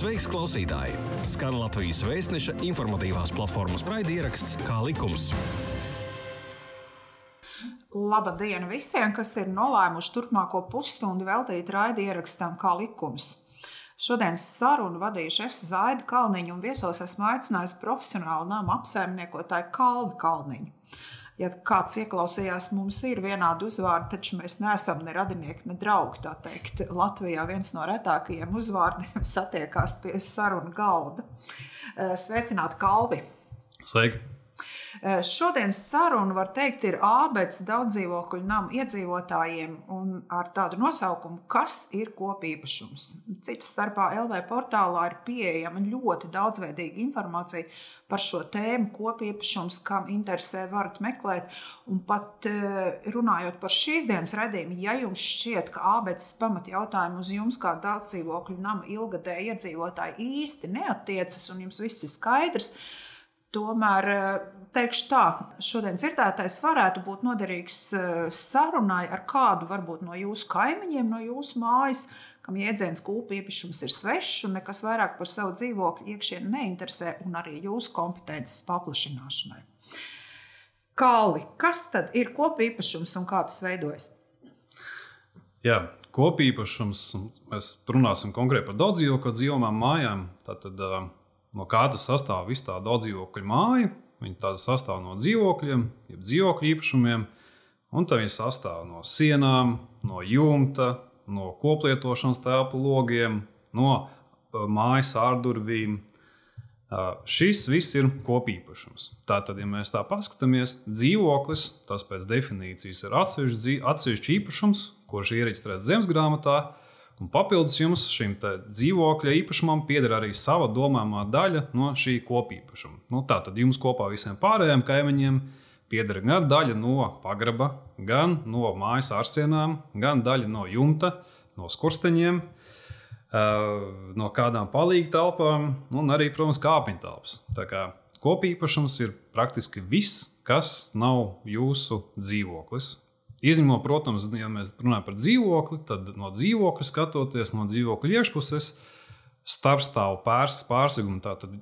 Sveiks, klausītāji! Skan Latvijas vēstneša informatīvās platformas raidieraksts Kā likums. Labdien visiem, kas ir nolēmuši turpmāko pusstundu veltīt raidierakstam Kā likums. Šodienas sarunu vadīšu es Zaida Kalniņu un viesos esmu aicinājusi profesionālu nama apsaimniekotāju Kalni Kalniņu ja kāds ieklausījās, mums ir vienādi uzvārdi, taču mēs neesam ne radinieki, ne draugi. Latvijā viens no retākajiem uzvārdiem satiekās pie sarunu galda. Eh, sveicināti, Kalvi! Sveiki! Eh, šodienas saruna, var teikt, ir ābēts daudz dzīvokļu namu iedzīvotājiem un ar tādu nosaukumu, kas ir kopīpašums. Cita starpā LV portālā ir pieejama ļoti daudzveidīga informācija par šo tēmu, kopīpašums, kam interesē, varat meklēt. Un pat eh, runājot par šīs dienas redzējumu, ja jums šķiet, ka ābēdas pamatjautājumi uz jums kā daudz dzīvokļu nama ilgadēji iedzīvotāji īsti neatiecas un jums viss ir skaidrs, tomēr eh, teikšu tā, šodien dzirdētais varētu būt noderīgs eh, sarunai ar kādu varbūt no jūsu kaimiņiem, no jūsu mājas kam jēdziens kūpa īpašums ir svešs un nekas vairāk par savu dzīvokļu iekšienu neinteresē, un arī jūsu kompetences paplašināšanai. Kalvi, kas tad ir kopa īpašums un kā tas veidojas? Jā, kopa īpašums, mēs runāsim konkrēti par daudz dzīvokļu dzīvojamām mājām. Tātad, no kā tas sastāv viss tā daudz dzīvokļu māja, viņa sastāv no dzīvokļiem, jeb dzīvokļu īpašumiem, un tā viņa sastāv no sienām, no jumta, no koplietošanas telpu logiem, no uh, mājas ārdurvīm. Uh, šis viss ir kopīpašums. Tātad, ja mēs tā paskatāmies, dzīvoklis, tas pēc definīcijas ir atsevišķs īpašums, kurš ir iereģistrēts zemes grāmatā, un papildus jums šim dzīvokļa īpašumam pieder arī sava domāmā daļa no šī kopīpašuma. Nu, tātad jums kopā visiem pārējiem kaimiņiem pieder gan daļa no pagraba, gan no mājas ārsienām, gan daļa no jumta, no skursteņiem, no kādām palīga telpām, un arī, protams, kāpņu telpas. Kopīpašums ir praktiski viss, kas nav jūsu dzīvoklis. Izņemot, protams, ja mēs runājam par dzīvokli, tad no dzīvokļa skatoties no dzīvokļa iekšpuses, starpstāvu pārs, pārsegumu. Tātad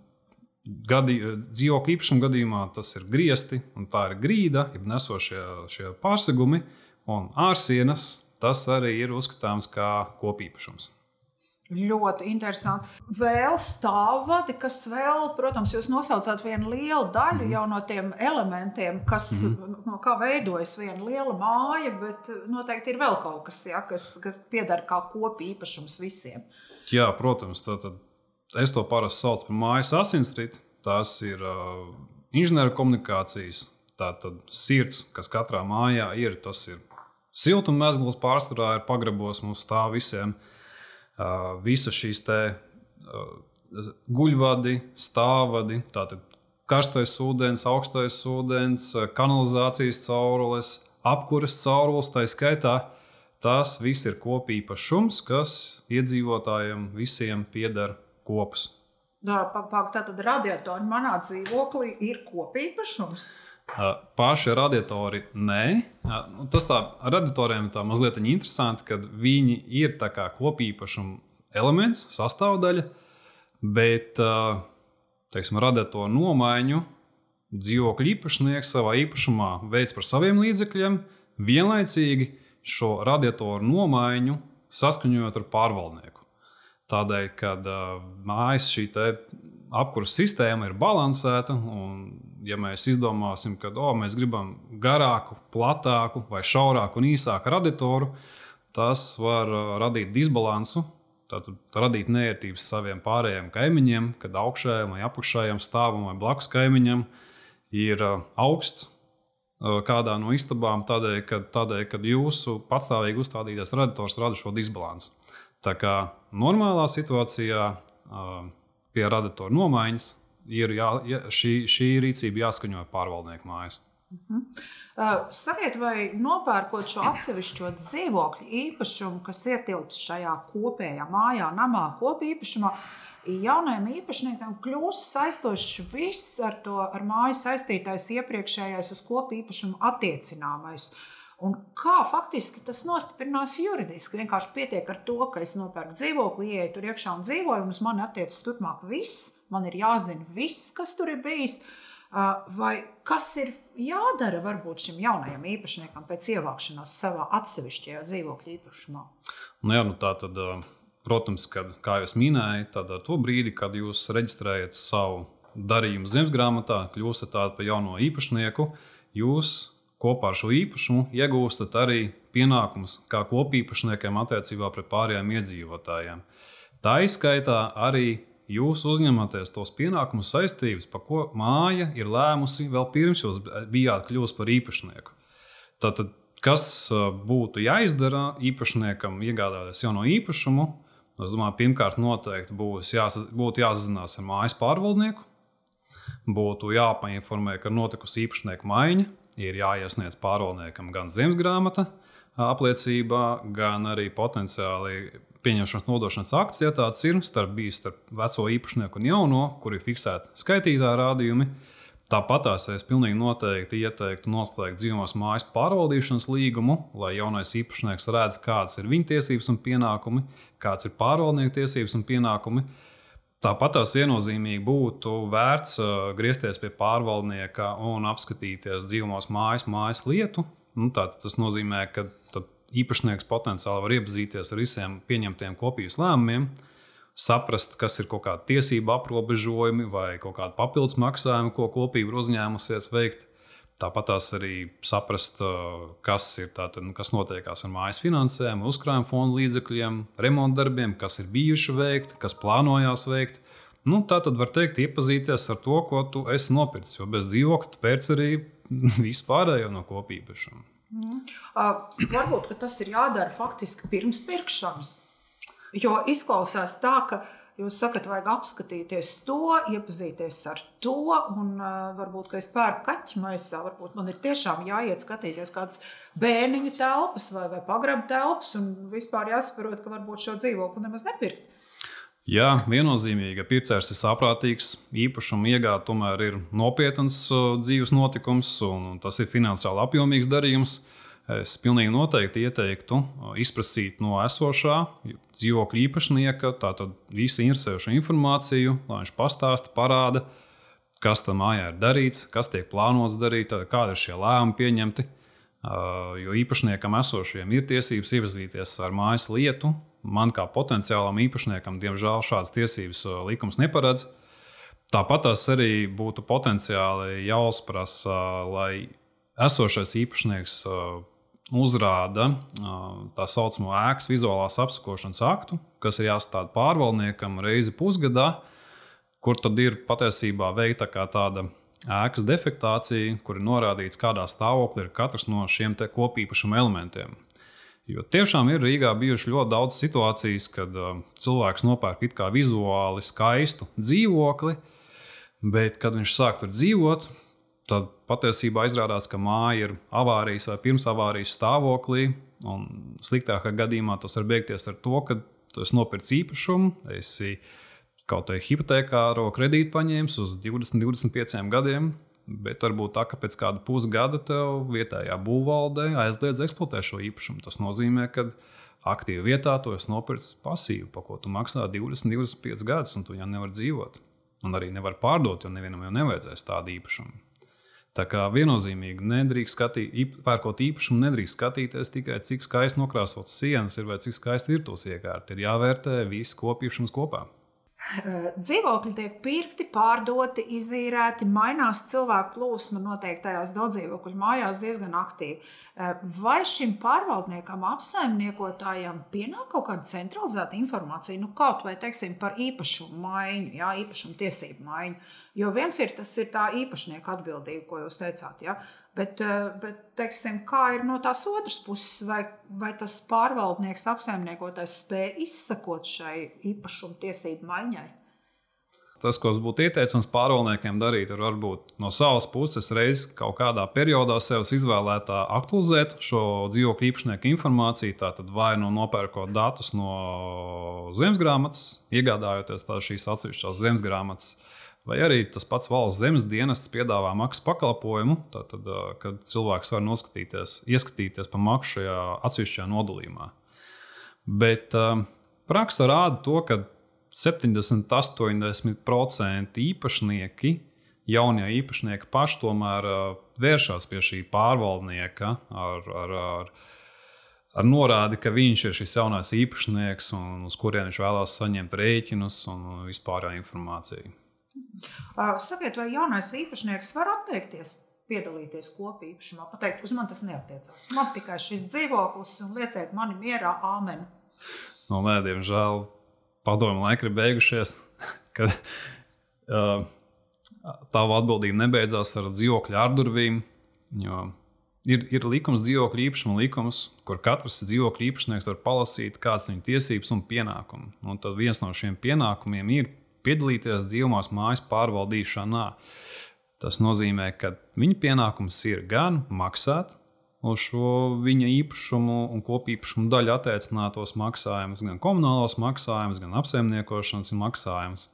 Gadi, dzīvokļu īpašuma gadījumā tas ir griezti, un tā ir grīda, jeb nesošie šie pārsegumi, un ārsienas tas arī ir uzskatāms kā kopīpašums. Ļoti interesanti. Vēl stāvvadi, kas vēl, protams, jūs nosaucāt vienu lielu daļu mm. jau no tiem elementiem, kas, mm. no kā veidojas viena liela māja, bet noteikti ir vēl kaut kas, ja, kas, kas pieder kā kopīpašums visiem. Jā, protams, tad, tad Es to parasti saucu par mājas asinsrītu. Tās ir uh, inženieru komunikācijas. Tā tad sirds, kas katrā mājā ir, tas ir siltummezgls pārsvarā, ir pagrabos mums stāv visiem. Uh, visas šīs te uh, guļvadi, stāvvadi, tātad karstais ūdens, augstais ūdens, uh, kanalizācijas caurules, apkuras caurules, tā skaitā. Tas viss ir kopīpašums, kas iedzīvotājiem visiem pieder kops. Tātad radiatori manā dzīvoklī ir kopīpašums. Paši radiatori nē. Nu, tas tā radiatoriem tā mazliet interesanti, ka viņi ir kopīpašuma elements, sastāvdaļa, bet teiksim, radiatoru nomaiņu dzīvokļu īpašnieks savā īpašumā veids par saviem līdzekļiem, vienlaicīgi šo radiatoru nomaiņu saskaņojot ar pārvaldnieku. Tādēļ, ka uh, mājas šī apkurss sistēma ir balansēta, un ja mēs izdomāsim, ka oh, mēs gribam garāku, platāku vai šaurāku un īsāku raditoru, tas var uh, radīt disbalansu. Tātad radīt nērtības saviem pārējiem kaimiņiem, kad augšējiem vai apakšējiem stāvam vai blakus kaimiņam ir uh, augsts kādā no istabām, tādēļ, ka, tādēļ, ka jūsu patstāvīgi uzstādītais raditors rada šo disbalansu. Tā kā normālā situācijā pie radiatoru nomaiņas ir jā, šī, šī rīcība jāskaņo pārvaldnieku mājas. Uh -huh. uh, sakiet, vai nopērkot šo atsevišķo dzīvokļu īpašumu, kas ietilpst šajā kopējā mājā, namā, kopīpašumā, jaunajam īpašniekam kļūst saistošs viss ar to ar māju saistītais iepriekšējais uz kopīpašumu attiecināmais. Un kā faktiski tas nostiprinās juridiski? Vienkārši pietiek ar to, ka es nopērku dzīvokli, ieeju tur iekšā un dzīvoju, un uz mani attiecas turpmāk viss. Man ir jāzina viss, kas tur ir bijis. Vai kas ir jādara varbūt šim jaunajam īpašniekam pēc ievākšanās savā atsevišķajā dzīvokļa īpašumā? Nu jā, nu tā tad, protams, kad, kā jau minēju, tad to brīdi, kad jūs reģistrējat savu darījumu zemesgrāmatā, kļūstat par jauno īpašnieku, jūs kopā ar šo īpašumu iegūstat arī pienākumus kā kopīpašniekiem attiecībā pret pārējiem iedzīvotājiem. Tā izskaitā arī jūs uzņematies tos pienākumus, saistības, par ko māja ir lēmusi vēl pirms jūs bijāt kļuvusi par īpašnieku. Tātad, kas uh, būtu jāizdara īpašniekam, iegādājoties jauno īpašumu? Es domāju, pirmkārt, noteikti būs jāsaz, būtu jāsazinās ar mājas pārvaldnieku, būtu jāpainformē, ka notikusi īpašnieku maiņa, ir jāiesniedz pārvaldniekam gan zemesgrāmata apliecībā, gan arī potenciāli pieņemšanas nodošanas akts, ja tāds ir starp bijis starp veco īpašnieku un jauno, kur ir fiksēti skaitītā rādījumi. Tāpat es pilnīgi noteikti ieteiktu noslēgt dzīvos mājas pārvaldīšanas līgumu, lai jaunais īpašnieks redz, kādas ir viņa tiesības un pienākumi, kādas ir pārvaldnieka tiesības un pienākumi. Uh, Tāpat tās viennozīmīgi būtu vērts griezties pie pārvaldnieka un apskatīties dzīvos mājas, mājas lietu. Nu, tas nozīmē, ka īpašnieks potenciāli var iepazīties ar visiem pieņemtiem kopijas lēmumiem, saprast, kas ir kaut kādi tiesību aprobežojumi vai kaut kādi papildus maksājumi, ko kopība ir uzņēmusies veikt. Tāpat tās arī saprast, kas ir tātad, nu, kas notiekās ar mājas finansēm, uzkrājuma fonda līdzekļiem, remonta darbiem, kas ir bijuši veikti, kas plānojās veikt. Nu, tā tad var teikt, iepazīties ar to, ko tu esi nopircis. Jo bez dzīvokļa tu pērc arī vispārējo no kopīpašuma. Mm. Uh, varbūt tas ir jādara faktiski pirms pirkšanas. Jo izklausās tā, ka Jūs sakat, vajag apskatīties to, iepazīties ar to, un uh, varbūt, ka es pērku kaķu maisā, varbūt man ir tiešām jāiet skatīties kādas bērniņu telpas vai, vai pagrabu telpas, un vispār jāsaprot, ka varbūt šo dzīvokli nemaz nepirkt. Jā, viennozīmīgi, ka pircējs ir saprātīgs, īpašumu iegāde tomēr ir nopietns dzīves notikums, un tas ir finansiāli apjomīgs darījums. Uh, Es pilnīgi noteikti ieteiktu uh, izprasīt no esošā dzīvokļa īpašnieka visu interesējošo informāciju, lai viņš pastāsta, parāda, kas tam mājā ir darīts, kas tiek plānots darīt, kādi ir šie lēmumi pieņemti. Uh, jo īpašniekam esošajiem ir tiesības iepazīties ar mājas lietu. Man kā potenciālam īpašniekam, diemžēl, šādas tiesības uh, likums neparedz. Tāpat tās arī būtu potenciāli jāuzprasa, lai esošais īpašnieks uzrāda tā saucamo ēkas vizuālās apsakošanas aktu, kas ir jāstāda pārvaldniekam reizi pusgadā, kur tad ir patiesībā veikta tāda ēkas defektācija, kur ir norādīts, kādā stāvoklī ir katrs no šiem kopīpašuma elementiem. Jo tiešām ir Rīgā bijušas ļoti daudz situācijas, kad cilvēks nopērk it kā vizuāli skaistu dzīvokli, bet kad viņš sāk tur dzīvot, tad patiesībā izrādās, ka māja ir avārijas vai pirms avārijas stāvoklī. Sliktākā gadījumā tas var beigties ar to, ka tu esi nopircis īpašumu, esi kaut kādā hipotekāro kredītu paņēmis uz 20, 25 gadiem. Bet varbūt tā, ka pēc kāda pusgada tev vietējā būvvaldē aizliedz eksploatēt šo īpašumu. Tas nozīmē, ka aktīvi vietā to es nopirku pasīvu, par ko tu maksā 20, 25 gadus, un tu jau nevari dzīvot. Un arī nevar pārdot, jo nevienam jau nevajadzēs tādu īpašumu. Tā kā viennozīmīgi nedrīkst skatīt, pērkot īpašumu, nedrīkst skatīties tikai cik skaisti nokrāsotas sienas ir vai cik skaisti virtuves iekārta. Ir jāvērtē viss kopīpašums kopā. Dzīvokļi tiek pirkti, pārdoti, izīrēti, mainās cilvēku plūsma noteiktajās daudzdzīvokļu mājās diezgan aktīvi. Vai šim pārvaldniekam, apsaimniekotājam pienāk kaut kāda centralizēta informācija, nu, kaut vai teiksim, par īpašumu maiņu, jā, īpašumu tiesību maiņu? Jo viens ir tas ir tā īpašnieka atbildība, ko jūs teicāt. Ja? Bet, eh, bet teiksim, kā ir no tās otras puses, vai, vai tas pārvaldnieks, apsaimniekotājs spēj izsakot šai īpašuma tiesību maiņai? Tas, ko būtu ieteicis pārvaldniekiem darīt, ir varbūt no savas puses reizes kaut kādā periodā sev izvēlētā aktualizēt šo dzīvokļu īpašnieku informāciju. Tātad vai nu nopērkot datus no zemesgrāmatas, iegādājoties šīs atsevišķās zemesgrāmatas, Vai arī tas pats valsts zemes dienests piedāvā maksas pakalpojumu, tad, kad cilvēks var noskatīties, ieskatīties pa maksu šajā atsevišķajā nodalījumā. Bet praksa rāda to, ka 70-80% īpašnieki, jaunie īpašnieki paši tomēr vēršas pie šī pārvaldnieka ar, ar, ar, ar norādi, ka viņš ir šis jaunais īpašnieks un uz kurien viņš vēlās saņemt rēķinus un vispārējo informāciju. Sakiet, vai jaunais īpašnieks var atteikties piedalīties kopīpašumā, pateikt, uz mani tas neatiecās. Man tikai šis dzīvoklis un lieciet mani mierā, āmen. No nē, diemžēl padomu laiki ir beigušies, kad uh, tava atbildība nebeidzās ar dzīvokļu ārdurvīm. Ir, ir likums, dzīvokļu īpašuma likums, kur katrs dzīvokļu īpašnieks var palasīt, kādas ir viņa tiesības un pienākumi. Un tad viens no šiem pienākumiem ir piedalīties dzīvumās mājas pārvaldīšanā. Tas nozīmē, ka viņa pienākums ir gan maksāt uz šo viņa īpašumu un kopīpašumu daļu attiecinātos maksājumus, gan komunālos maksājumus, gan apsaimniekošanas maksājumus.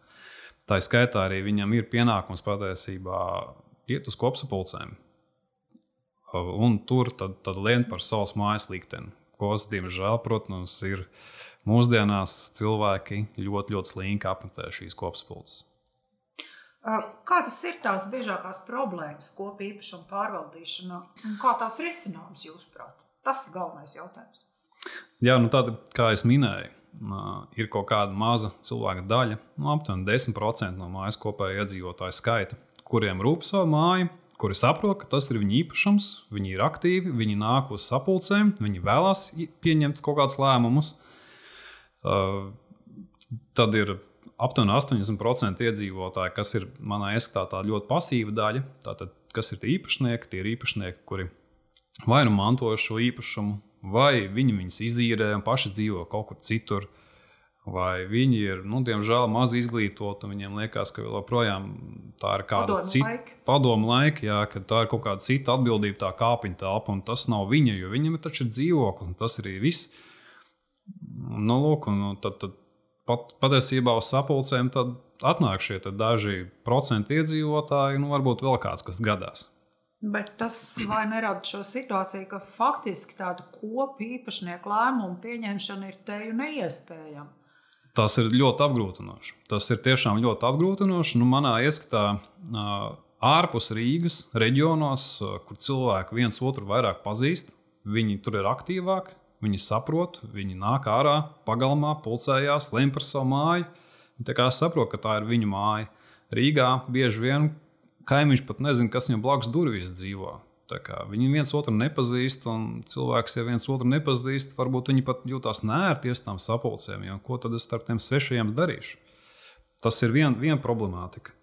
Tā skaitā arī viņam ir pienākums patiesībā iet uz kopsapulcēm. Un tur tad, tad lien par savas mājas likteni. Ko, diemžēl, protams, ir mūsdienās cilvēki ļoti, ļoti slinki apmetē šīs kopsapulces. Kā tas ir tās biežākās problēmas kopā īpašuma pārvaldīšanā un kā tās risināmas jūsuprāt? Tas ir galvenais jautājums. Jā, nu tad, kā jau minēju, ir kaut kāda maza cilvēka daļa, nu, aptuveni 10% no mājas kopējā iedzīvotāju skaita, kuriem rūp savu māju, kuri saprot, ka tas ir viņu īpašums, viņi ir aktīvi, viņi nāk uz sapulcēm, viņi vēlās pieņemt kaut kādus lēmumus. Tad ir aptuveni 80% iedzīvotāji, kas ir manā ieskatā tā ļoti pasīva daļa. Tātad, kas ir tie īpašnieki? Tie ir īpašnieki, kuri vai nu mantoja šo īpašumu, vai viņi viņus izīrē un paši dzīvo kaut kur citur. Vai viņi ir, nu, diemžēl, maz izglītoti, un viņiem liekas, ka joprojām tā ir kāda cita padomu laika, jā, ka tā ir kaut kāda cita atbildība, tā kāpiņa telpa, un tas nav viņa, jo viņam taču ir dzīvoklis, un tas arī viss. Nu, lūk, un, tad, tad pat, patiesībā uz sapulcēm atnāk šie daži procenti iedzīvotāji, nu, varbūt vēl kāds, kas gadās. Bet tas vai nerada šo situāciju, ka faktiski tādu kopu īpašnieku lēmumu pieņemšana ir teju neiespējama? Tas ir ļoti apgrūtinoši. Tas ir tiešām ļoti apgrūtinoši. Nu, manā ieskatā, ārpus Rīgas reģionos, kur cilvēki viens otru vairāk pazīst, viņi tur ir aktīvāki, Viņi saprot, viņi nāk ārā, pagalmā, pulcējās, lem par savu māju. Kā saprot, ka tā ir viņu māja. Rīgā bieži vien kaimiņš pat nezina, kas viņam blakus durvīs dzīvo. Viņi viens otru nepazīst, un cilvēks, ja viens otru nepazīst, varbūt viņi pat jūtas nērties tam sapulcēm. Ko tad es starp tiem svešajiem darīšu? Tas ir viena vien problemātika.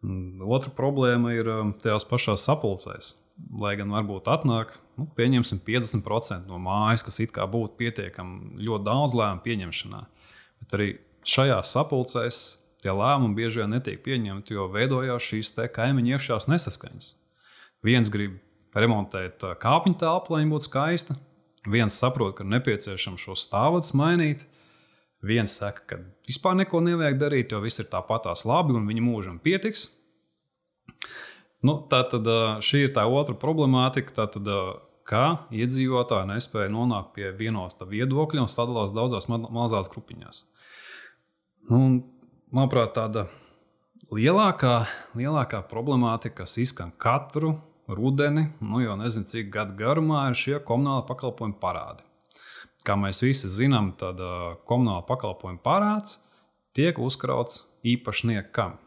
Otra problēma ir um, tajās pašās sapulcēs lai gan varbūt atnāk, nu, pieņemsim 50% no mājas, kas it kā būtu pietiekami ļoti daudz lēmumu pieņemšanā. Bet arī šajās sapulcēs tie lēmumi bieži vien netiek pieņemti, jo veidojās šīs kaimiņu iekšās nesaskaņas. Viens grib remontēt kāpņu telpu, lai viņa būtu skaista. Viens saprot, ka nepieciešams šo stāvokli mainīt. Viens saka, ka vispār neko nevajag darīt, jo viss ir tāpatās labi un viņa mūžam pietiks. Nu, tā tad šī ir tā otra problemātika. Tātad, kā iedzīvotāji nespēja nonākt pie vienota viedokļa un sadalās daudzās ma mazās grupiņās. Nu, manuprāt, tāda lielākā, lielākā problemātika, kas izskan katru rudeni, nu jau nezinu, cik gadu garumā, ir šie komunāla pakalpojumu parādi. Kā mēs visi zinām, tad uh, komunāla pakalpojumu parāds tiek uzkrauts īpašniekam.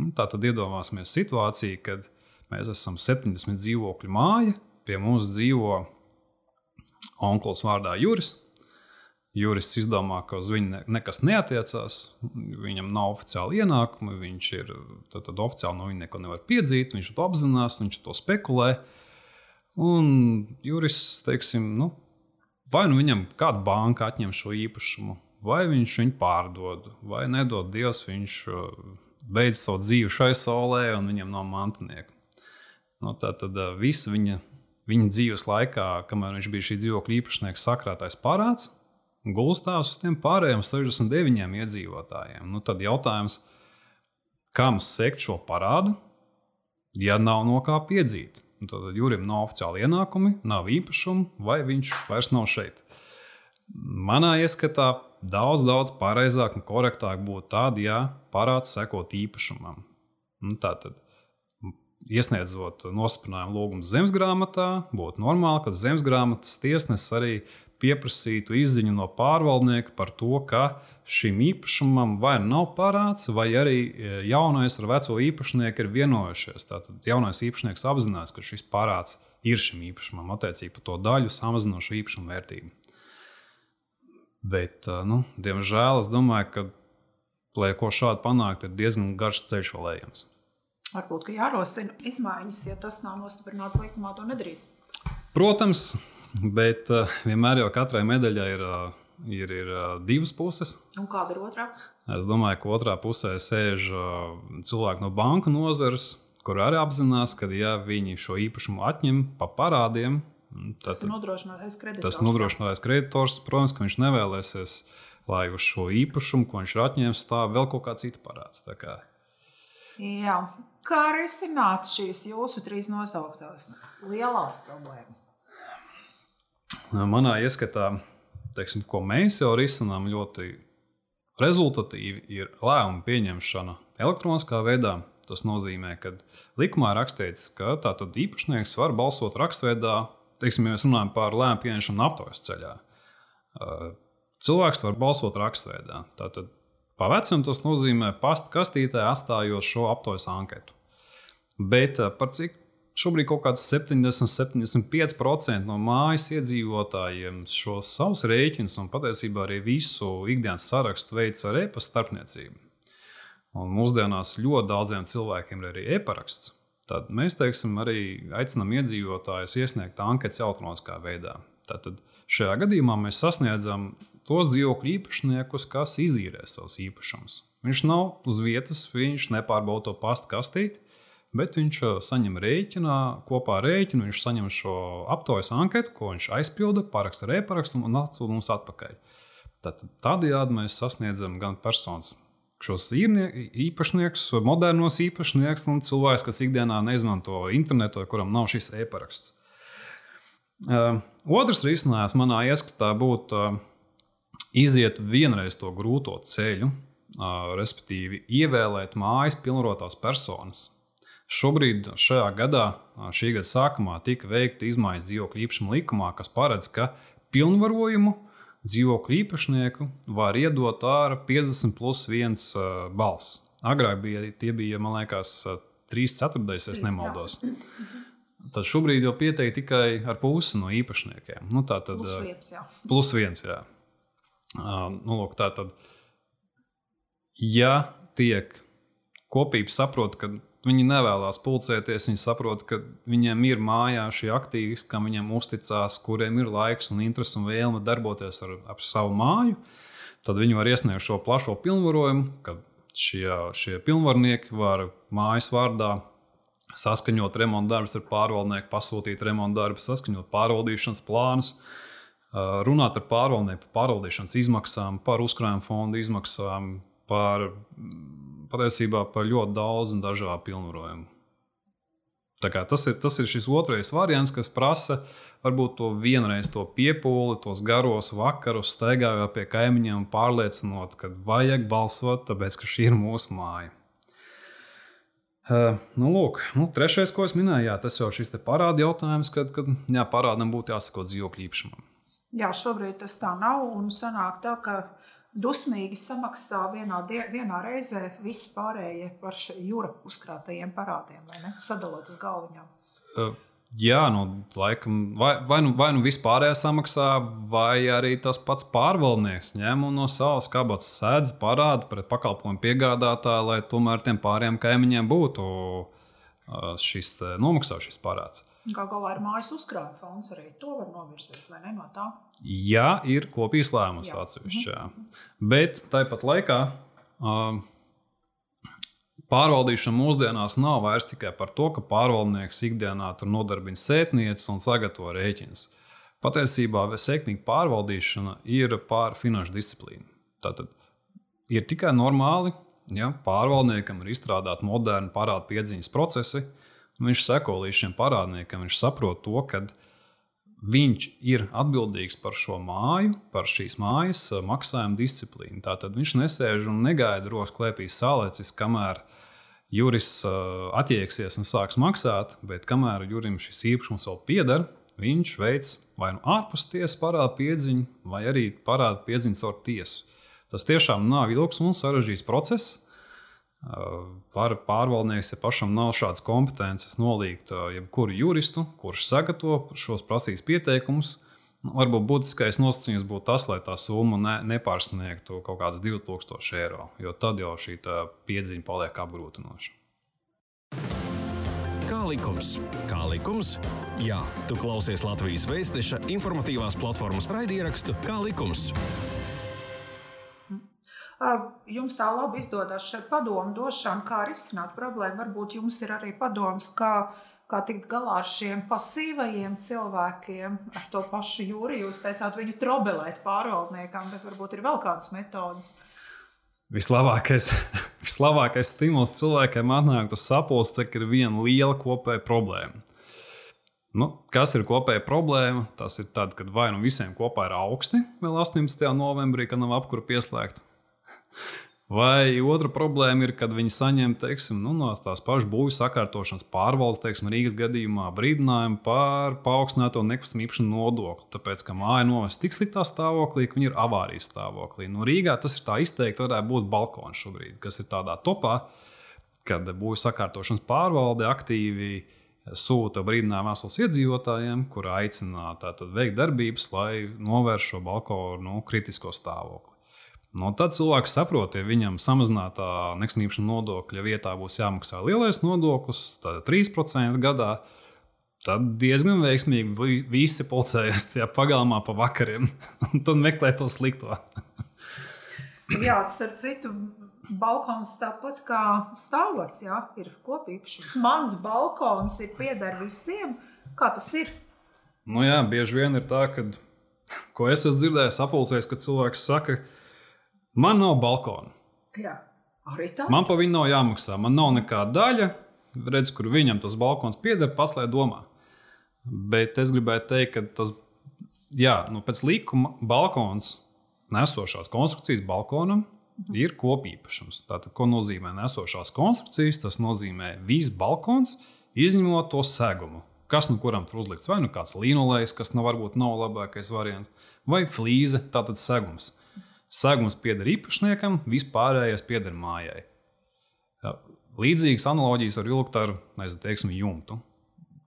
Nu, tā tad iedomāsimies situāciju, kad mēs esam 70 dzīvokļu māja, pie mums dzīvo onkls vārdā Juris. Juris izdomā, ka uz viņu nekas neatiecās, viņam nav oficiāli ienākumi, viņš ir tad, tad oficiāli no viņa neko nevar piedzīt, viņš to apzinās, viņš to spekulē. Un Juris, teiksim, nu, vai nu viņam kāda banka atņem šo īpašumu, vai viņš viņu pārdod, vai nedod Dievs, viņš beidz savu dzīvi šai saulē, un viņam nav mantinieka. Nu, tā tad viss viņa, viņa dzīves laikā, kamēr viņš bija šī dzīvokļa īpašnieks, sakrātais parāds, gulstās uz tiem pārējiem 69 iedzīvotājiem. Nu, tad jautājums, kam sekt šo parādu, ja nav no kā piedzīt. Tad Jurim nav oficiāli ienākumi, nav īpašumu, vai viņš vairs nav šeit. Manā ieskatā daudz, daudz pareizāk un korektāk būtu tad, ja parāds sekot īpašumam. Nu, Tātad, iesniedzot nosprinājumu lūgumu zemesgrāmatā, būtu normāli, ka zemesgrāmatas tiesnesis arī pieprasītu izziņu no pārvaldnieka par to, ka šim īpašumam vai nav parāds, vai arī e, jaunais ar veco īpašnieku ir vienojušies. Tātad jaunais īpašnieks apzinās, ka šis parāds ir šim īpašumam, attiecīgi par to daļu samazinošu īpašumu vērtību. Bet, e, nu, diemžēl, es domāju, ka, lai ko šādu panākt, ir diezgan garš ceļš vēl ejams. Varbūt, ka jārosina izmaiņas, ja tas nav nostiprināts likumā, to nedarīs. Protams, bet uh, vienmēr jau katrai medaļai ir, uh, ir, ir uh, divas puses. Un kāda ir otrā? Es domāju, ka otrā pusē sēž uh, cilvēki no banku nozares, kur arī apzinās, ka, ja viņi šo īpašumu atņem pa parādiem, tad tas ir nodrošinātais kreditors. Tas nodrošinātais kreditors, protams, ka viņš nevēlēsies, lai uz šo īpašumu, ko viņš ir atņēmis, stāv vēl kaut kā cita parāds. Jā, kā risināt šīs jūsu trīs nosauktās lielās problēmas? Manā ieskatā, teiksim, ko mēs jau risinām ļoti rezultatīvi, ir lēmumu pieņemšana elektroniskā veidā. Tas nozīmē, ka likumā ir rakstīts, ka tātad īpašnieks var balsot rakstveidā, teiksim, ja mēs runājam par lēmumu pieņemšanu aptaujas ceļā. Cilvēks var balsot rakstveidā. Tātad Pa vecam tas nozīmē pasta kastītē atstājot šo aptaujas anketu. Bet par cik šobrīd kaut kāds 70-75% no mājas iedzīvotājiem šos savus rēķinus un patiesībā arī visu ikdienas sarakstu veids ar e-pasta starpniecību. Un mūsdienās ļoti daudziem cilvēkiem ir arī e-paraksts. Tad mēs teiksim, arī aicinām iedzīvotājus iesniegt anketas elektroniskā veidā. Tātad šajā gadījumā mēs sasniedzam tos dzīvokļu īpašniekus, kas izīrē savus īpašumus. Viņš nav uz vietas, viņš nepārbauda to pasta kastīti, bet viņš uh, saņem rēķinā, kopā ar rēķinu viņš saņem šo aptaujas anketu, ko viņš aizpilda, paraksta ar e-parakstu un atsūta mums atpakaļ. Tad tādējādi mēs sasniedzam gan personas, šos īpašniekus, modernos īpašniekus un cilvēkus, kas ikdienā neizmanto internetu, kuram nav šis e-paraksts. Uh, otrs risinājums manā ieskatā būtu uh, iziet vienreiz to grūto ceļu, respektīvi ievēlēt mājas pilnvarotās personas. Šobrīd, šajā gadā, šī gada sākumā, tika veikta izmaiņas dzīvokļu īpašuma likumā, kas paredz, ka pilnvarojumu dzīvokļu īpašnieku var iedot ar 50 plus 1 balss. Agrāk bija, tie bija, man liekas, 3 ceturtais, ja nemaldos. Tad šobrīd jau pieteikti tikai ar pusi no īpašniekiem. Nu, tā tad plus viens. Jā. Plus viens jā. Nu, lūk, tā tad, ja tiek kopīgi saprot, ka viņi nevēlas pulcēties, viņi saprot, ka viņiem ir mājā šie aktīvisti, kam viņiem uzticās, kuriem ir laiks un interesi un vēlme darboties ar, ar savu māju, tad viņi var iesniegt šo plašo pilnvarojumu, ka šie, šie pilnvarnieki var mājas vārdā saskaņot remonta darbus ar pārvaldnieku, pasūtīt remonta darbus, saskaņot pārvaldīšanas plānus. Runāt ar pārvaldnieku par pārvaldīšanas izmaksām, par uzkrājuma fondu izmaksām, par patiesībā par ļoti daudz un dažādu pilnvarojumu. Tas ir, tas ir šis otrais variants, kas prasa varbūt to vienreiz to piepūli, tos garos vakarus, staigājot pie kaimiņiem un pārliecinot, ka vajag balsot, tāpēc ka šī ir mūsu māja. Uh, nu, lūk, nu, trešais, ko es minēju, jā, tas jau šis parāda jautājums, kad, kad jā, parādam būtu jāsako dzīvokļu īpašumam. Jā, šobrīd tas tā nav. Un sanāk tā, ka dusmīgi samaksā vienā, die, vienā reizē visi pārējie par jūra uzkrātajiem parādiem, vai ne? Sadalot uz galviņām. Uh. Jā, nu, laikam, vai, vai, nu, vai nu vispārējā samaksā, vai arī tas pats pārvaldnieks ņem no savas kabatas sēdz parādu pret pakalpojumu piegādātāju, lai tomēr tiem pārējiem kaimiņiem būtu šis nomaksāšais parāds. Kā galā ir mājas uzkrājuma fonds, arī to var novirzīt, vai ne no tā? Jā, ir kopīgs lēmums atsevišķi. Mhm. Bet tāpat laikā uh, pārvaldīšana mūsdienās nav vairs tikai par to, ka pārvaldnieks ikdienā tur nodarbina sētnieces un sagatavo rēķinus. Patiesībā sekmīga pārvaldīšana ir pār finanšu disciplīnu. Tātad ir tikai normāli ja pārvaldniekam ir izstrādāti moderni parādu piedziņas procesi, viņš seko līdz šiem parādniekiem, viņš saprot to, ka viņš ir atbildīgs par šo māju, par šīs mājas eh, maksājuma disciplīnu. Tātad viņš nesēž un negaida rokas klēpīs sālēcis, kamēr juris eh, attieksies un sāks maksāt, bet kamēr jurim šis īpašums vēl pieder, viņš veids vai nu ārpus tiesas parāda piedziņu, vai arī parāda piedziņas ar tiesu. Tas tiešām nav ilgs un sarežģīts process. Var pārvaldnieks, ja pašam nav šādas kompetences, nolikt jebkuru juristu, kurš sagatavo šos prasības pieteikumus. Nu, varbūt būtiskais nosacījums būtu tas, lai tā summa ne, nepārsniegtu kaut kādas 2000 eiro, jo tad jau šī piedziņa paliek apgrūtinoša. Kā likums? Kā likums? Jā, tu klausies Latvijas Vēstneša informatīvās platformas raidierakstu Kā likums? Jums tā labi izdodas šeit padomu došana, kā risināt problēmu. Varbūt jums ir arī padoms, kā, kā tikt galā ar šiem pasīvajiem cilvēkiem, ar to pašu jūri. Jūs teicāt, viņu trobelēt pārvaldniekam, bet varbūt ir vēl kādas metodas. Vislabākais, vislabākais stimuls cilvēkiem atnākt uz sapulci, kad ir viena liela kopēja problēma. Nu, kas ir kopēja problēma? Tas ir tad, kad vai nu visiem kopā ir augsti vēl 18. novembrī, kad nav apkura pieslēgta, Vai otra problēma ir, kad viņi saņem teiksim, nu, no tās pašas būvniecības sakārtošanas pārvaldes, teiksim, Rīgas gadījumā, brīdinājumu par paaugstināto nekustamā īpašuma nodokli. Tāpēc, ka māja novest tik sliktā stāvoklī, ka viņi ir avārijas stāvoklī. Nu, Rīgā tas ir tā izteikti, varētu būt balkons šobrīd, kas ir tādā topā, kad būvniecības sakārtošanas pārvalde aktīvi sūta brīdinājumu vēstules iedzīvotājiem, kur aicina veikt darbības, lai novērstu šo balkonu nu, kritisko stāvokli. No tad cilvēks saprot, ja viņam samazinātā nekustamības nodokļa vietā būs jāmaksā lielais nodoklis, tad 3% gadā. Tad diezgan veiksmīgi visi pulcējas tajā pagalmā pa vakariem un tad meklē to slikto. Jā, starp citu, balkons tāpat kā stāvots, jā, ir kopīpašums. Mans balkons ir pieder visiem. Kā tas ir? Nu jā, bieži vien ir tā, ka, ko es esmu dzirdējis, apulcējis, kad cilvēks saka, ka Man nav balkona. Jā, arī tā. Man pa viņu nav jāmaksā. Man nav nekāda daļa. Redz, kur viņam tas balkons pieder, pats lai domā. Bet es gribēju teikt, ka tas, jā, nu, pēc likuma balkons, nesošās konstrukcijas balkonam, ir kopīpašums. Tātad, ko nozīmē nesošās konstrukcijas? Tas nozīmē viss balkons, izņemot to segumu. Kas no nu kuram tur uzlikts? Vai nu kāds līnolējs, kas nav varbūt nav labākais variants, vai flīze, tātad segums. Segums pieder īpašniekam, vispārējais pieder mājai. Līdzīgas analogijas var vilkt ar nezinu, teiksim, jumtu.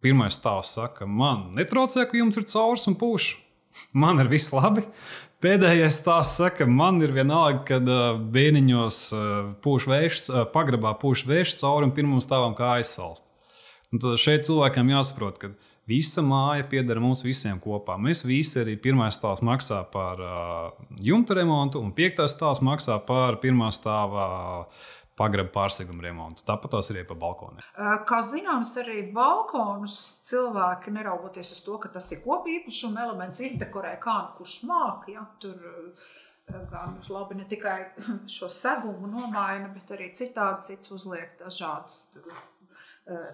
Pirmais stāvs saka, man netraucē, ka jums ir caurs un pūš. Man ir viss labi. Pēdējais stāsts saka, man ir vienalga, kad uh, bērniņos uh, pūš vējš, uh, pagrabā pūš vējš cauri un pirmam stāvam kā aizsalst. Un tad šeit cilvēkam jāsaprot, ka Visa māja pieder mums visiem kopā. Mēs visi arī pirmais stāvs maksā par uh, jumta remontu, un piektais stāvs maksā par pirmā stāvā pagraba pārseguma remontu. Tāpat tās ir arī par balkoniem. Kā zināms, arī balkonus cilvēki, neraugoties uz to, ka tas ir kopīpašuma elements, izdekorē kā nu kurš māca. Ja, tur gan labi ne tikai šo segumu nomaina, bet arī citādi cits uzliek dažādas. Tur,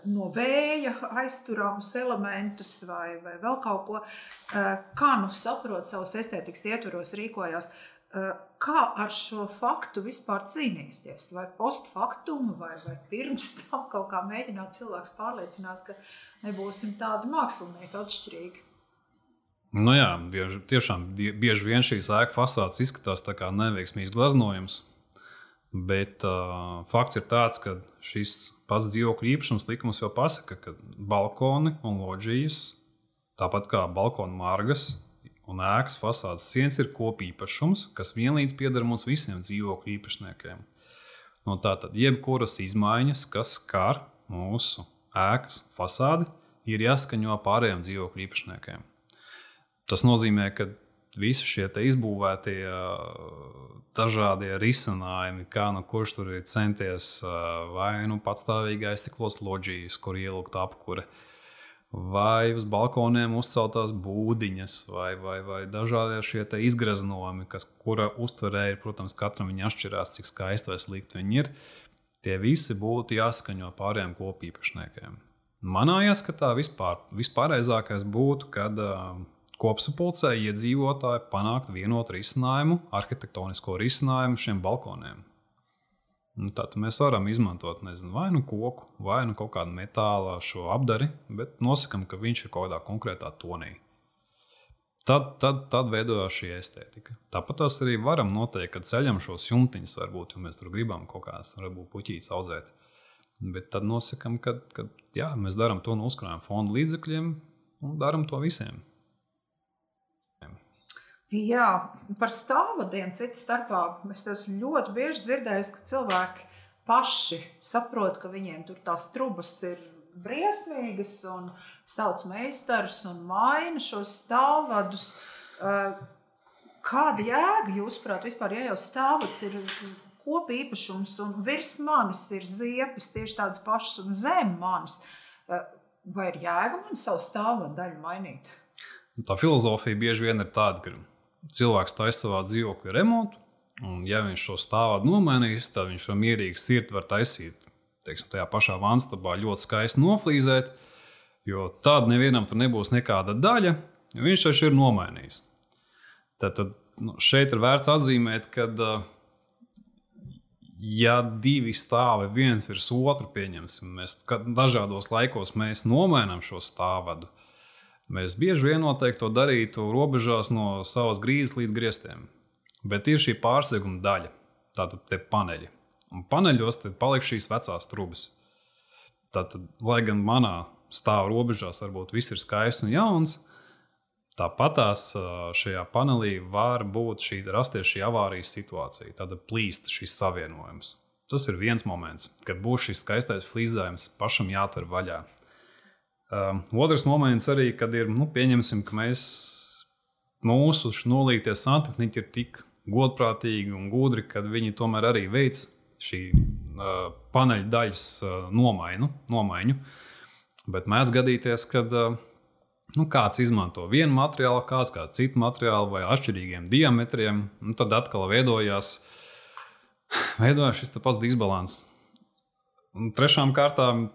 no vēja aizturamus elementus vai, vai vēl kaut ko. Eh, kā nu saprot savus estētikas ietvaros, rīkojās. Eh, kā ar šo faktu vispār cīnīties? Vai postfaktumu, vai, vai pirms tam kaut kā mēģināt cilvēks pārliecināt, ka nebūsim tādi mākslinieki atšķirīgi? Nu jā, bieži, tiešām bieži vien šīs ēku fasādes izskatās kā neveiksmīgs glaznojums. Bet uh, fakts ir tāds, ka šis pats dzīvokļu īpašums likums jau pasaka, ka balkoni un loģijas, tāpat kā balkonu margas un ēkas fasādes sienas, ir kopīpašums, kas vienlīdz pieder mums visiem dzīvokļu īpašniekiem. No tātad, jebkuras izmaiņas, kas skar mūsu ēkas fasādi, ir jāskaņo pārējiem dzīvokļu īpašniekiem. Tas nozīmē, ka visi šie izbūvētie dažādie risinājumi, kā nu kurš tur ir centies vai nu patstāvīgi aiztiklos loģijas, kur ielikt apkure. vai uz balkoniem uzceltās būdiņas, vai, vai, vai dažādi šie izgraznojumi, kas kura uztverē ir, protams, katram viņa atšķirās, cik skaisti vai slikti viņi ir. Tie visi būtu jāskaņo pārējiem kopīpašniekiem. Manā ieskatā vispār, vispārējais būtu, kad uh, kopsapulcē iedzīvotāji panāktu vienotu risinājumu, arhitektonisko risinājumu šiem balkoniem. Nu, tad mēs varam izmantot nezinu, vai nu koku, vai nu kaut kādu metāla apdari, bet nosakām, ka viņš ir kaut kādā konkrētā tonī. Tad, tad, tad veidojās šī estētika. Tāpat arī varam noteikt, ka ceļam šos jumtiņus, varbūt, ja mēs tur gribam kaut kādas, puķītes audzēt. Bet tad nosakām, ka, ka jā, mēs darām to no uzkrājuma fonda līdzekļiem un darām to visiem. Jā, par stāvvadiem citu starpā es esmu ļoti bieži dzirdējis, ka cilvēki paši saprot, ka viņiem tur tās trubas ir briesmīgas un sauc meistarus un maina šos stāvvadus. Eh, kāda jēga jūs prāt vispār, ja jau stāvvads ir kopa īpašums un virs manis ir ziepes tieši tādas pašas un zem manis, eh, vai ir jēga man savu stāvvadu daļu mainīt? Tā filozofija bieži vien ir tāda, ka cilvēks taisa savā dzīvokļa remontu, un ja viņš šo stāvādu nomainīs, tad viņš var mierīgi sirdi var taisīt. Teiksim, tajā pašā vanstabā ļoti skaisti noflīzēt, jo tad nevienam tur nebūs nekāda daļa, jo viņš taču ir nomainījis. Tad, tad nu, šeit ir vērts atzīmēt, ka, ja divi stāvi viens virs otra, pieņemsim, mēs dažādos laikos mēs nomainām šo stāvadu, Mēs bieži vien noteikti to darītu robežās no savas grīdas līdz griestiem. Bet ir šī pārseguma daļa, tātad tie paneļi. Un paneļos paliek šīs vecās trubas. Tātad, lai gan manā stāv robežās varbūt viss ir skaists un jauns, tāpatās šajā panelī var būt šī rasties šī avārijas situācija, tāda plīsta šis savienojums. Tas ir viens moments, kad būs šis skaistais flīzējums pašam jātur vaļā. Um, otrs moments arī, kad ir, nu, pieņemsim, ka mēs, mūsu nolīgtie santehniķi ir tik godprātīgi un gudri, ka viņi tomēr arī veic šī uh, paneļa daļas uh, nomaiņu, nomaiņu. Bet mēdz gadīties, ka uh, nu, kāds izmanto vienu materiālu, kāds kādu citu materiālu vai atšķirīgiem diametriem, un tad atkal veidojās, veidojās šis pats disbalans. Un trešām kārtām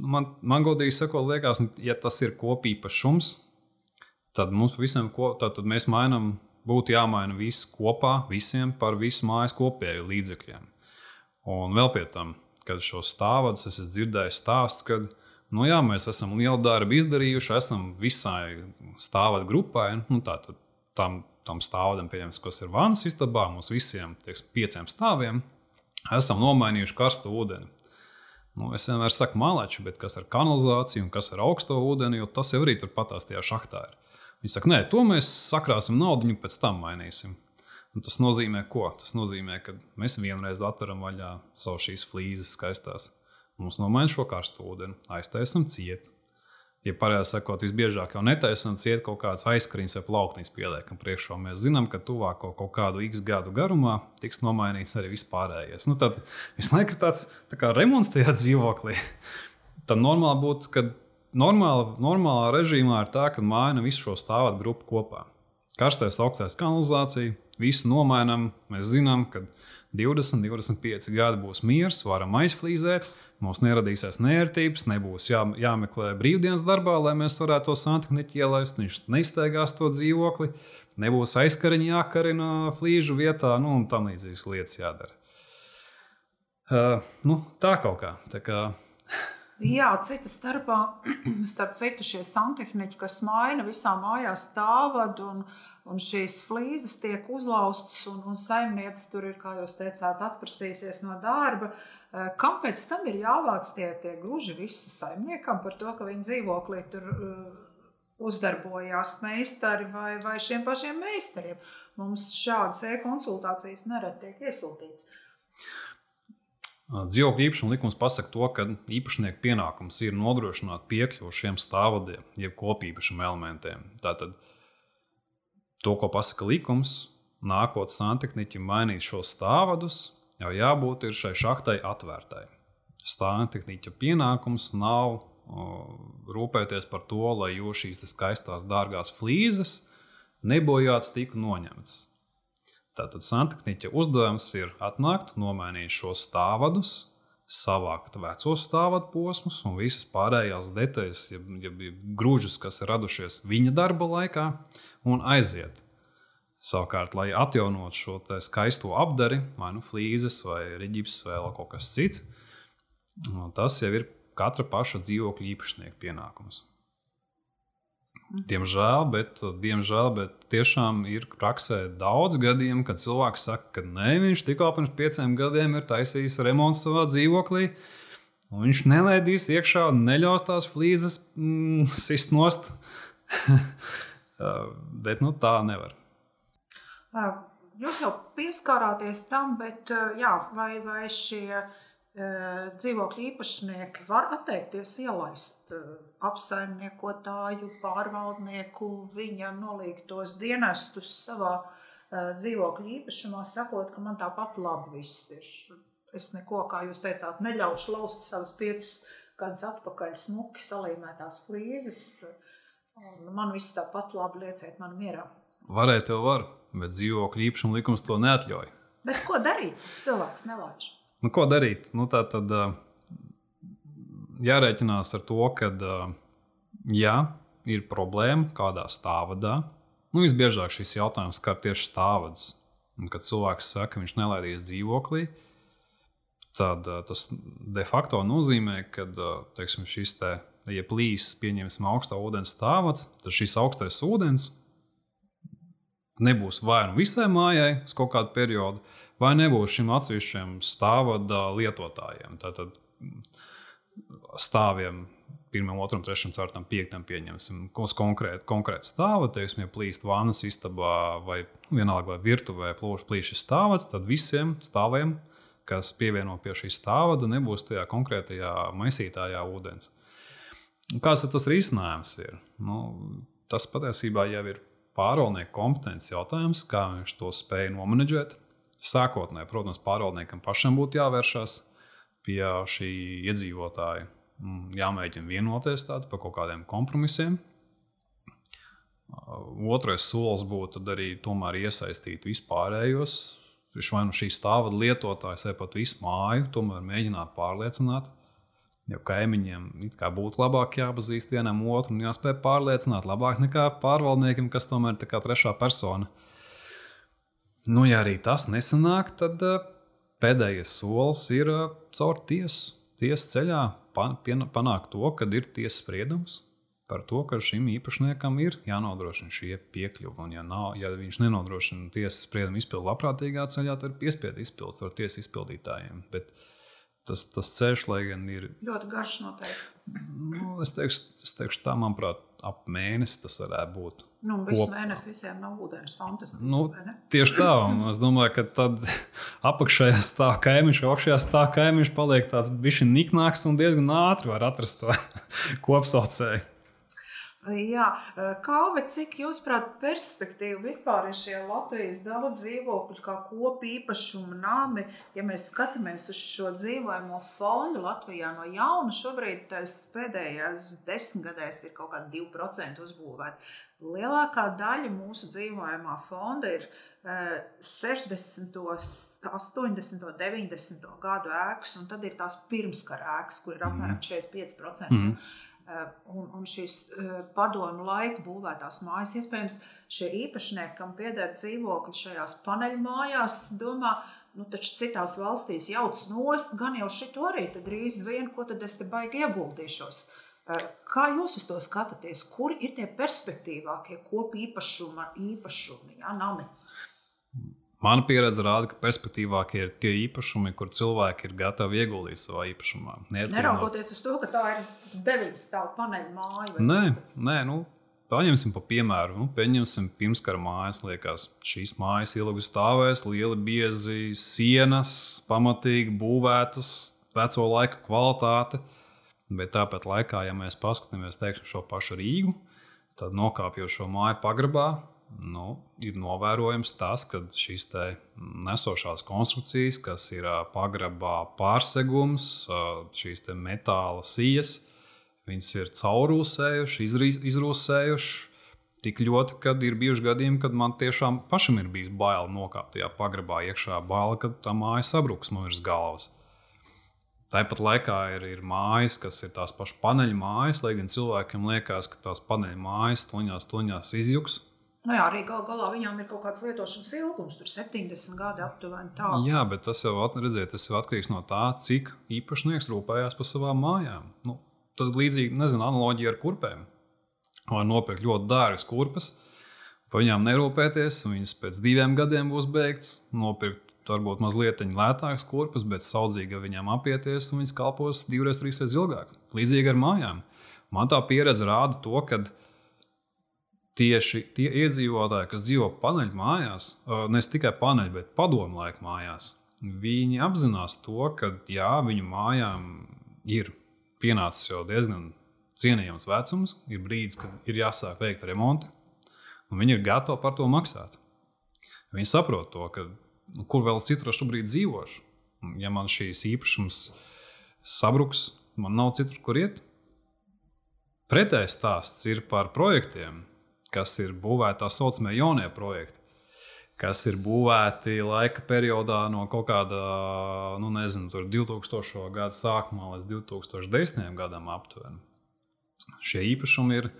Man, man godīgi sakot, liekas, nu, ja tas ir kopīpašums, tad mums visam, ko, tad, tad mēs mainām, būtu jāmaina viss kopā, visiem par visu mājas kopēju līdzekļiem. Un vēl pie tam, kad šo stāvadus es esmu dzirdējis stāsts, kad nu jā, mēs esam lielu darbu izdarījuši, esam visai stāvadu grupai, nu, tā, tad, tam, tam stāvam, kas ir vannas istabā, mums visiem tieks, pieciem stāviem, esam nomainījuši karstu ūdeni. Nu, es vienmēr saku mālači, bet kas ar kanalizāciju un kas ar augsto ūdeni, jo tas jau arī turpatās tajā šachtā ir. Viņi saka, nē, to mēs sakrāsim naudu un pēc tam mainīsim. Un tas nozīmē, ko? Tas nozīmē, ka mēs vienreiz atveram vaļā savu šīs flīzes skaistās. Mums nomaina šo karstu ūdeni, aiztaisam cietu ja pareizi sakot, visbiežāk jau netaisam ciet kaut kāds aizskriņš vai plauknis pieliekam priekšā. Mēs zinām, ka tuvāko kaut kādu x gadu garumā tiks nomainīts arī vispārējais. Nu, tad visu laiku tāds tā kā remonts tajā dzīvoklī. Tad normāli būtu, ka normāla, normālā režīmā ir tā, ka maina visu šo stāvot grupu kopā. Karstais, augstais kanalizācija, visu nomainām. Mēs zinām, ka 20, 25 gadi būs miers, varam aizflīzēt, Mums neradīsies nērtības, nebūs jā, jāmeklē brīvdienas darbā, lai mēs varētu to santehniķi ielaist. Viņš neizteigās to dzīvokli, nebūs aizkariņi jākarina flīžu vietā, nu, un tam līdzīgas lietas jādara. Uh, nu, tā kaut kā. Tā kā Jā, cita starpā, starp citu, šie santehniķi, kas maina visā mājā stāvadu un, un šīs flīzes tiek uzlaustas, un, un saimniece tur ir, kā jūs teicāt, atprasīsies no darba. Eh, kāpēc tam ir jāvāc tie, tie gruži visi saimniekam par to, ka viņa dzīvoklī tur uh, uzdarbojās meistari vai, vai šiem pašiem meistariem? Mums šādas e-konsultācijas nereti tiek iesūtītas. Dzīvokļu īpašuma likums pasaka to, ka īpašnieku pienākums ir nodrošināt piekļuvi šiem stāvvadiem, jeb kopīpašuma elementiem. Tātad to, ko pasaka likums, nākot santehniķim mainīt šos stāvvadus, jau jābūt šai šahtai atvērtai. Stāvtehniķa pienākums nav rūpēties par to, lai jūs šīs skaistās, dārgās flīzes nebojāts tika noņemts. Tātad santehniķa uzdevums ir atnākt, nomainīt šos stāvadus, savākt vecos stāvadu posmus un visas pārējās detaļas, ja, ja grūžus, kas ir radušies viņa darba laikā, un aiziet. Savukārt, lai atjaunotu šo skaisto apdari, vai nu flīzes, vai riģips, vai kaut kas cits, tas jau ir katra paša dzīvokļa īpašnieka pienākums. Diemžēl, bet, diemžēl, bet tiešām ir praksē daudz gadījumu, kad cilvēks saka, ka nē, viņš tikko pirms pieciem gadiem ir taisījis remontu savā dzīvoklī. Viņš nelaidīs iekšā neļaus tās flīzes mm, sist nost. bet nu, tā nevar. Jūs jau pieskārāties tam, bet jā, vai, vai šie dzīvokļu īpašnieki var atteikties ielaist apsaimniekotāju, pārvaldnieku, viņa nolīgtos dienestus savā dzīvokļu īpašumā, sakot, ka man tāpat labi viss ir. Es neko, kā jūs teicāt, neļaušu laust savus piecus gadus atpakaļ smuki salīmētās flīzes. Man viss tāpat labi lieciet man mierā. Varētu jau var, bet dzīvokļu īpašuma likums to neatļauj. Bet ko darīt? Tas cilvēks nelaiž. Nu, ko darīt? Nu, tā tad jārēķinās ar to, ka, ja ir problēma kādā stāvadā, nu, visbiežāk šis jautājums skar tieši stāvadus. Un, kad cilvēks saka, ka viņš nelaidīs dzīvoklī, tad tas de facto nozīmē, ka teiksim, šis te, ja plīs, pieņemsim, augstā ūdens stāvats, tad šis augstais ūdens nebūs vai nu visai mājai uz kaut kādu periodu, vai nebūs šim atsevišķiem stāvada lietotājiem. Tātad stāviem, pirmam, otram, trešam, ceturtam, piektam pieņemsim konkrētu, konkrētu stāvu. Teiksim, ja plīst vānas istabā vai vienalga vai virtuvē plīšas stāvats, tad visiem stāviem, kas pievieno pie šī stāvada, nebūs tajā konkrētajā maisītājā ūdens. Kāds tas risinājums ir? Nu, tas patiesībā jau ir pārvaldnieka kompetences jautājums, kā viņš to spēja nomenedžēt. Sākotnēji, protams, pārvaldniekam pašam būtu jāvēršas pie šī iedzīvotāja, mm, jāmēģina vienoties par kaut kādiem kompromisiem. Otrais solis būtu arī iesaistīt vispārējos, vai nu šī stāvada lietotājs, vai pat visu māju, tomēr mēģināt pārliecināt, Jo kaimiņiem būtu labāk jāpazīst vienam otru un jāspēj pārliecināt, labāk nekā pārvaldniekiem, kas tomēr ir trešā persona. Nu, ja arī tas nesanāk, tad uh, pēdējais solis ir uh, caur tiesu, tiesu ceļā panākt to, ka ir tiesas spriedums par to, ka šim īpašniekam ir jānodrošina šie piekļuvi. Un, ja, nav, ja viņš nenodrošina tiesas spriedumu izpildu labprātīgā ceļā, tad ir piespiedu izpildīt ar tiesas izpildītājiem. Bet, uh, tas, tas ceļš, lai gan ir ļoti garš, noteikti. Nu, es, teikšu, es teikšu, tā, manuprāt, ap mēnesi tas varētu būt. Nu, visu mēnesi visiem nav ūdens fantastiski. Nu, tieši tā, un es domāju, ka tad apakšējā stāv kaimiņš, augšējā stāv kaimiņš paliek tāds bišķi niknāks un diezgan ātri var atrast to kopsaucēju. Jā, Kalve, cik jūs prāt perspektīva vispār ir šie Latvijas daudz dzīvokļu kā kopu īpašumu nami, ja mēs skatāmies uz šo dzīvojamo fondu Latvijā no jauna, šobrīd tas pēdējās desmitgadēs ir kaut kādi 2% uzbūvēti. Lielākā daļa mūsu dzīvojamā fonda ir 60, 80, 90 gadu ēkas, un tad ir tās pirmskara ēkas, kur ir apmēram 45%. Mm. Eh, un, un šīs eh, padomu laika būvētās mājas, iespējams, šie īpašnieki, kam pieder dzīvokļi šajās paneļmājās, domā, nu, taču citās valstīs jauc nost, gan jau šito arī drīz vien, ko tad es te baigi ieguldīšos. Eh, kā jūs uz to skatāties? Kur ir tie perspektīvākie kopu īpašuma īpašumi, ja, nami? Mana pieredze rāda, ka perspektīvākie ir tie īpašumi, kur cilvēki ir gatavi ieguldīt savā īpašumā. Neraugoties uz to, ka tā ir deviņu stāvu paneļa māja. Nē, nē nu, paņemsim pa piemēru. Nu, pieņemsim pirmskara mājas. Liekas, šīs mājas ilgi stāvēs, lieli biezi sienas, pamatīgi būvētas, veco laiku kvalitāte. Bet tāpat laikā, ja mēs paskatāmies teiksim, šo pašu Rīgu, tad nokāpjot šo māju pagrabā, nu, ir novērojams tas, ka šīs nesošās konstrukcijas, kas ir pagrabā pārsegums, šīs metāla sijas, Viņas ir caurūsējuši, izrūsējuši. Tik ļoti, kad ir bijuši gadījumi, kad man tiešām pašam ir bijis bail nokāpt tajā pagrabā iekšā, bail, ka tā māja sabruks man virs galvas. Tāpat laikā ir, ir mājas, kas ir tās pašas paneļa mājas, lai gan cilvēkiem liekas, ka tās paneļa mājas toņās, toņās izjūgs. Nu jā, arī gal galā viņām ir kaut kāds lietošanas ilgums, tur 70 gadi aptuveni. Tā. Jā, bet tas jau, redziet, tas jau atkarīgs no tā, cik īpašnieks rūpējās par savām mājām. Nu, tad līdzīgi, nezinu, analoģija ar kurpēm var nopirkt ļoti dārgas kurpes, par viņām nerūpēties, un viņas pēc diviem gadiem būs beigts. Nopirkt varbūt mazliet lētākas kurpes, bet saudzīgi viņām apieties, un viņas kalpos divreiz, trīsreiz ilgāk. Līdzīgi ar mājām. Man tā pieredze rāda to, ka tieši tie iedzīvotāji, kas dzīvo paneļu mājās, ne tikai paneļu, bet padomu laiku mājās, viņi apzinās to, ka jā, viņu mājām ir pienācis jau diezgan cienījams vecums, ir brīdis, kad ir jāsāk veikt remonti, un viņi ir gatavi par to maksāt. Viņi saprot to, ka nu, kur vēl citur es šobrīd dzīvošu. Ja man šīs īpašums sabruks, man nav citur, kur iet. Pretējais stāsts ir par projektiem, kas ir būvēti tā saucamie jaunie projekti, kas ir būvēti laika periodā no kaut kāda, nu, nezinu, 2000. gada sākuma līdz 2010. gadam aptuveni. Šie īpašumi ir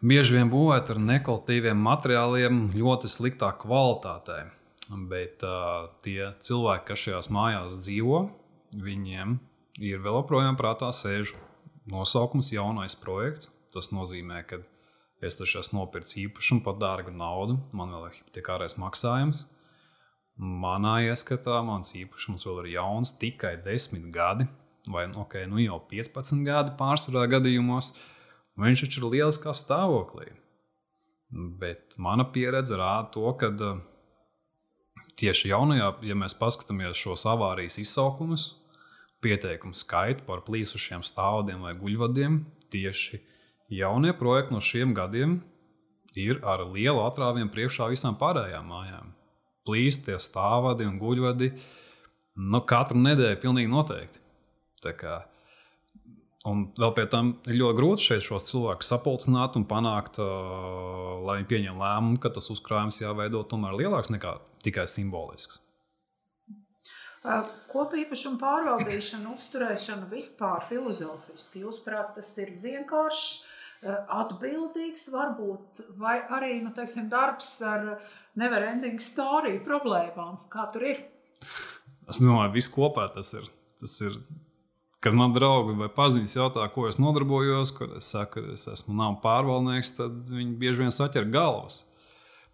bieži vien būvēti ar nekvalitatīviem materiāliem, ļoti sliktā kvalitātē. Bet uh, tie cilvēki, kas šajās mājās dzīvo, viņiem ir vēl joprojām prātā sēž nosaukums jaunais projekts. Tas nozīmē, ka es taču esmu nopircis īpašumu par dārgu naudu, man vēl ir hipotekārais maksājums. Manā ieskatā mans īpašums vēl ir jauns tikai 10 gadi vai okay, nu jau 15 gadi pārsvarā gadījumos, viņš taču ir lieliskā stāvoklī. Bet mana pieredze rāda to, ka eh, tieši jaunajā, ja mēs paskatāmies šos avārijas izsaukumus, pieteikumu skaitu par plīsušiem stāvdiem vai guļvadiem, tieši jaunie projekti no šiem gadiem ir ar lielu atrāvienu priekšā visām pārējām mājām. Plīst tie stāvadi un guļvadi nu, katru nedēļu pilnīgi noteikti. Kā, un vēl pie tam ir ļoti grūti šeit šos cilvēkus sapulcināt un panākt, uh, lai viņi pieņem lēmumu, ka tas uzkrājums jāveido tomēr lielāks nekā tikai simbolisks. Kopīpašuma pārvaldīšana, uzturēšana vispār filozofiski. Jūsuprāt, tas ir vienkāršs, atbildīgs, varbūt, arī nu, teiksim, darbs ar neverending story problēmām. Kā tur ir? Es domāju, viss kopā tas ir. Tas ir Kad man draugi vai paziņas jautā, ko es nodarbojos, kad es saku, ka es esmu nav pārvaldnieks, tad viņi bieži vien saķer galvas.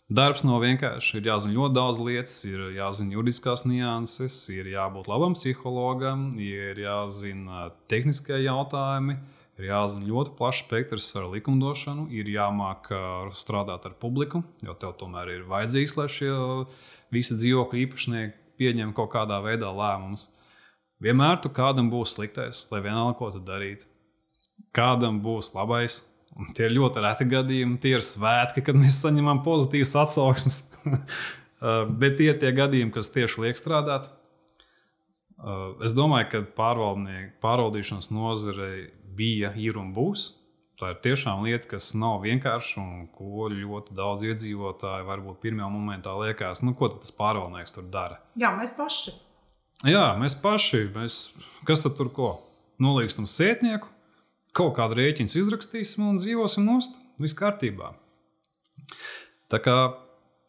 Darbs nav vienkārši. Ir jāzina ļoti daudz lietas, ir jāzina juridiskās nianses, ir jābūt labam psihologam, ir jāzina tehniskie jautājumi, ir jāzina ļoti plašs spektrs ar likumdošanu, ir jāmāk strādāt ar publiku, jo tev tomēr ir vajadzīgs, lai šie visi dzīvokļu īpašnieki pieņem kaut kādā veidā lēmumus. Vienmēr tu kādam būs sliktais, lai vienalga, ko tu darītu. Kādam būs labais. Un tie ir ļoti reti gadījumi. Tie ir svētki, kad mēs saņemam pozitīvas atsauksmes. Bet tie ir tie gadījumi, kas tieši liek strādāt. Es domāju, ka pārvaldīšanas nozarei bija, ir un būs. Tā ir tiešām lieta, kas nav vienkārša un ko ļoti daudz iedzīvotāji varbūt pirmajā momentā liekas, nu, ko tas pārvaldnieks tur dara. Jā, mēs paši. Jā, mēs paši, mēs, kas tad tur ko? Nolīgstam sētnieku, kaut kādu rēķinu izrakstīsim un dzīvosim nost. Viss kārtībā. Tā kā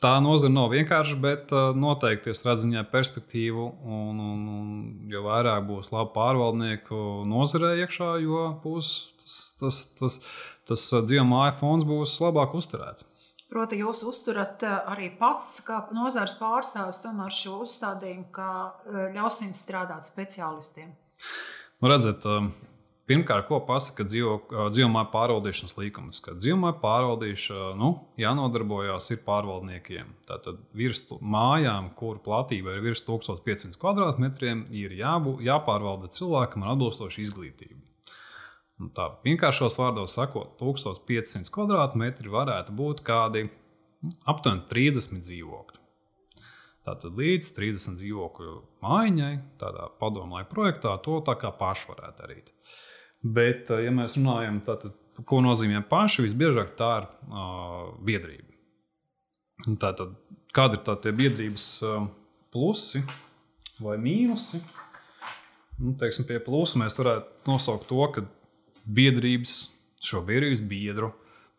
tā nozara nav vienkārša, bet uh, noteikti es redzu viņai perspektīvu. Un, un, un, jo vairāk būs labi pārvaldnieku nozarē iekšā, jo būs tas, tas, tas, tas uh, dzīvojamā fonds būs labāk uzturēts. Proti, jūs uzturat eh, arī pats, kā nozars pārstāvis, tomēr šo uzstādījumu, ka ļausim strādāt speciālistiem. Nu, redzat, eh, pirmkārt, ko pasaka dzīvojamā pārvaldīšanas līkums? Ka dzīvojamā pārvaldīšana nu, jānodarbojas ar pārvaldniekiem. Tātad virs mājām, kur platība ir virs 1500 km2, ir jābū, jāpārvalda cilvēkam ar atbilstošu izglītību. Nu, tā vienkāršos vārdos sakot, 1500 km2 varētu būt kādi nu, aptuveni 30 dzīvokļi. Tātad līdz 30 dzīvokļu mājiņai, tādā padomju projektā, to tā kā paši varētu darīt. Bet, ja mēs runājam, tad, ko nozīmē paši, visbiežāk tā ir uh, biedrība. Tātad, kādi ir tie biedrības uh, plusi vai mīnusi? Nu, teiksim, pie plusu mēs varētu nosaukt to, ka biedrības, šo biedrības biedru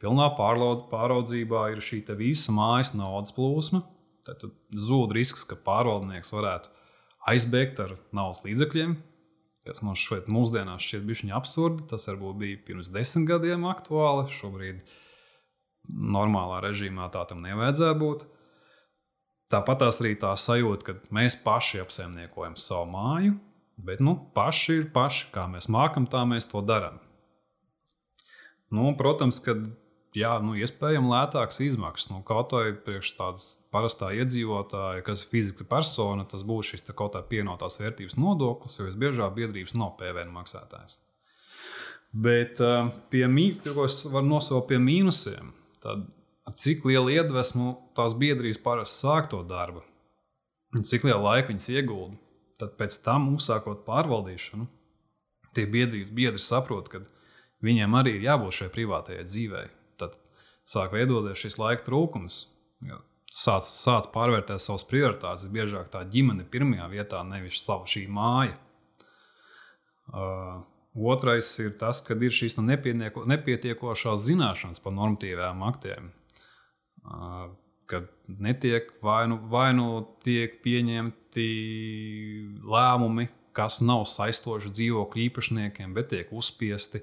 pilnā pāraudzībā ir šī visa mājas naudas plūsma. Tad zūd risks, ka pārvaldnieks varētu aizbēgt ar naudas līdzekļiem, kas mums šeit mūsdienās šķiet bišķiņa absurdi. Tas varbūt bija pirms desmit gadiem aktuāli. Šobrīd normālā režīmā tā tam nevajadzētu būt. Tāpat arī tā sajūta, ka mēs paši apsaimniekojam savu māju, bet nu, paši ir paši. Kā mēs mākam, tā mēs to darām. Nu, protams, ka jā, nu, iespējams lētākas izmaksas. Nu, kaut vai priekš tādas parastā iedzīvotāja, kas ir fizika persona, tas būs šis kaut kā pienotās vērtības nodoklis, jo visbiežāk biedrības nav PVN maksātājs. Bet uh, pie mīnusiem, var nosaukt pie mīnusiem, tad cik liela iedvesmu tās biedrības parasti sāk to darbu, cik lielu laiku viņas iegulda. Tad pēc tam, uzsākot pārvaldīšanu, tie biedrības biedri saprot, ka viņiem arī ir jābūt šai privātajai dzīvei. Sāk veidoties šis laika trūkums. Sāc, sāc pārvērtēt savas prioritātes. Biežāk tā ģimene ir pirmajā vietā, nevis sava šī māja. Uh, otrais ir tas, ka ir šīs nu nepietiekošās zināšanas par normatīviem aktiem. Uh, kad netiek vai nu, vai nu tiek pieņemti lēmumi, kas nav saistoši dzīvokļu īpašniekiem, bet tiek uzspiesti,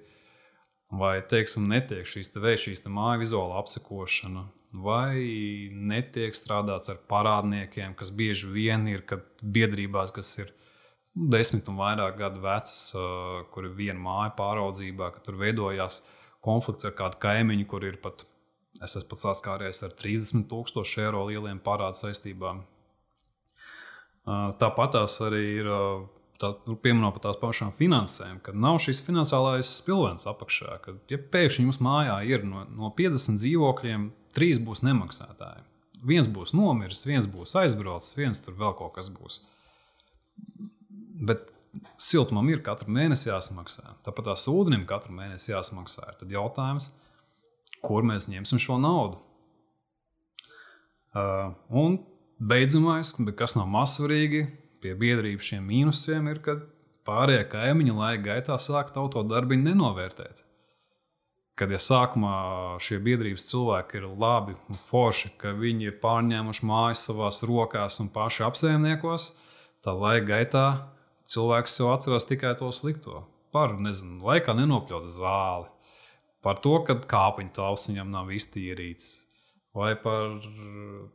vai teiksim, netiek šīs te vēja, šīs te māju vizuāla apsekošana, vai netiek strādāts ar parādniekiem, kas bieži vien ir biedrībās, kas ir desmit un vairāk gadu vecas, kur ir viena māja pāraudzībā, ka tur veidojās konflikts ar kādu kaimiņu, kur ir pat, es esmu pats saskāries ar 30 tūkstošu eiro lieliem parādu saistībām. Tāpat tās arī ir pieminot par tās pašām finansēm, kad nav šis finansiālais spilvens apakšā. Kad, ja pēkšņi jums mājā ir no, no 50 dzīvokļiem, trīs būs nemaksātāji. Viens būs nomiris, viens būs aizbraucis, viens tur vēl kaut kas būs. Bet siltumam ir katru mēnesi jāsamaksā. Tāpat tās ūdenim katru mēnesi jāsamaksā. Tad jautājums, kur mēs ņemsim šo naudu? Uh, un beidzamais, kas nav mazsvarīgi, pie biedrības šiem mīnusiem, ir, ka pārējie kaimiņi laika gaitā sāk to darbu nenovērtēt. Kad ja sākumā šie biedrības cilvēki ir labi un forši, ka viņi ir pārņēmuši mājas savās rokās un paši apsaimniekos, tad laika gaitā cilvēks jau atcerās tikai to slikto. Par, nezinu, laikā nenopļaut zāli, par to, ka kāpiņu tāls viņam nav iztīrīts, vai par,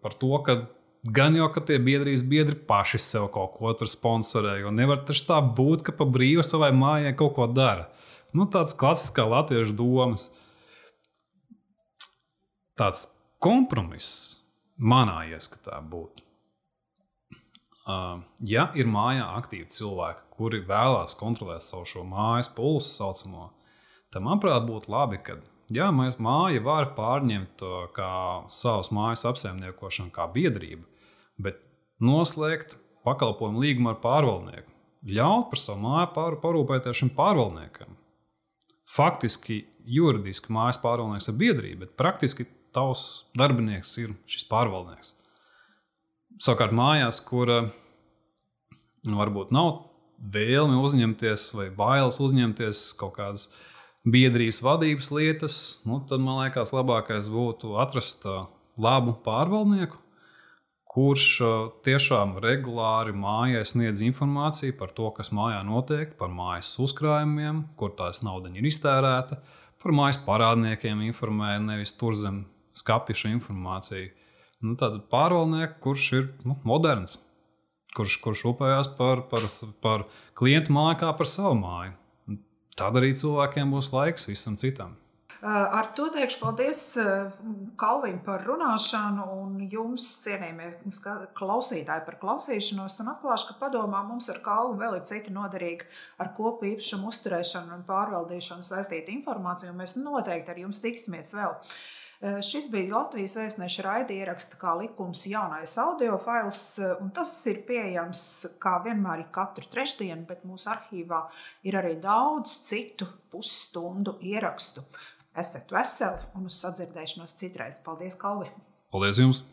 par to, ka gan jau, ka tie biedrības biedri paši sev kaut ko tur sponsorē, jo nevar taču tā būt, ka pa brīvu savai mājai kaut ko dara. Nu, tāds klasiskā latviešu domas. Tāds kompromiss manā ieskatā būtu. Uh, ja ir mājā aktīvi cilvēki, kuri vēlās kontrolēt savu šo mājas pulsu, saucamo, tad, manuprāt, būtu labi, ka jā, māja var pārņemt kā savas mājas apsaimniekošanu, kā biedrību, bet noslēgt pakalpojumu līgumu ar pārvaldnieku. Ļaut par savu māju pār, parūpēties šim pārvaldniekam faktiski juridiski mājas pārvaldnieks ir biedrība, bet praktiski tavs darbinieks ir šis pārvaldnieks. Savukārt mājās, kur nu, varbūt nav vēlme uzņemties vai bailes uzņemties kaut kādas biedrības vadības lietas, nu, tad man liekas, labākais būtu atrast labu pārvaldnieku, kurš tiešām regulāri mājai sniedz informāciju par to, kas mājā notiek, par mājas uzkrājumiem, kur tās nauda ir iztērēta, par mājas parādniekiem informē, nevis tur zem skapja informāciju. Nu, Tad pārvaldnieks, kurš ir nu, moderns, kurš, kurš rūpējās par, par, par klientu māju kā par savu māju. Tad arī cilvēkiem būs laiks visam citam. Eh, ar to teikšu paldies eh, Kalvim par runāšanu un jums, cienījamie klausītāji, par klausīšanos. Un atklāšu, ka padomā mums ar Kalvu vēl ir citi noderīgi ar kopu īpašumu uzturēšanu un pārvaldīšanu saistīta informācija. Mēs noteikti ar jums tiksimies vēl. Šis bija Latvijas vēstneša raidieraksta kā likums jaunais audio fails, un tas ir pieejams kā vienmēr katru trešdienu, bet mūsu arhīvā ir arī daudz citu pusstundu ierakstu. Esiet veseli un uz sadzirdēšanos citreiz. Paldies, Kalvi! Paldies jums!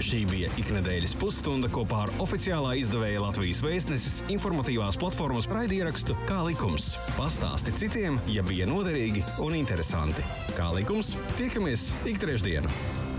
Šī bija iknedēļas pusstunda kopā ar oficiālā izdevēja Latvijas vēstneses informatīvās platformas raidierakstu Kā likums. Pastāsti citiem, ja bija noderīgi un interesanti. Kā likums, tiekamies ik trešdienu!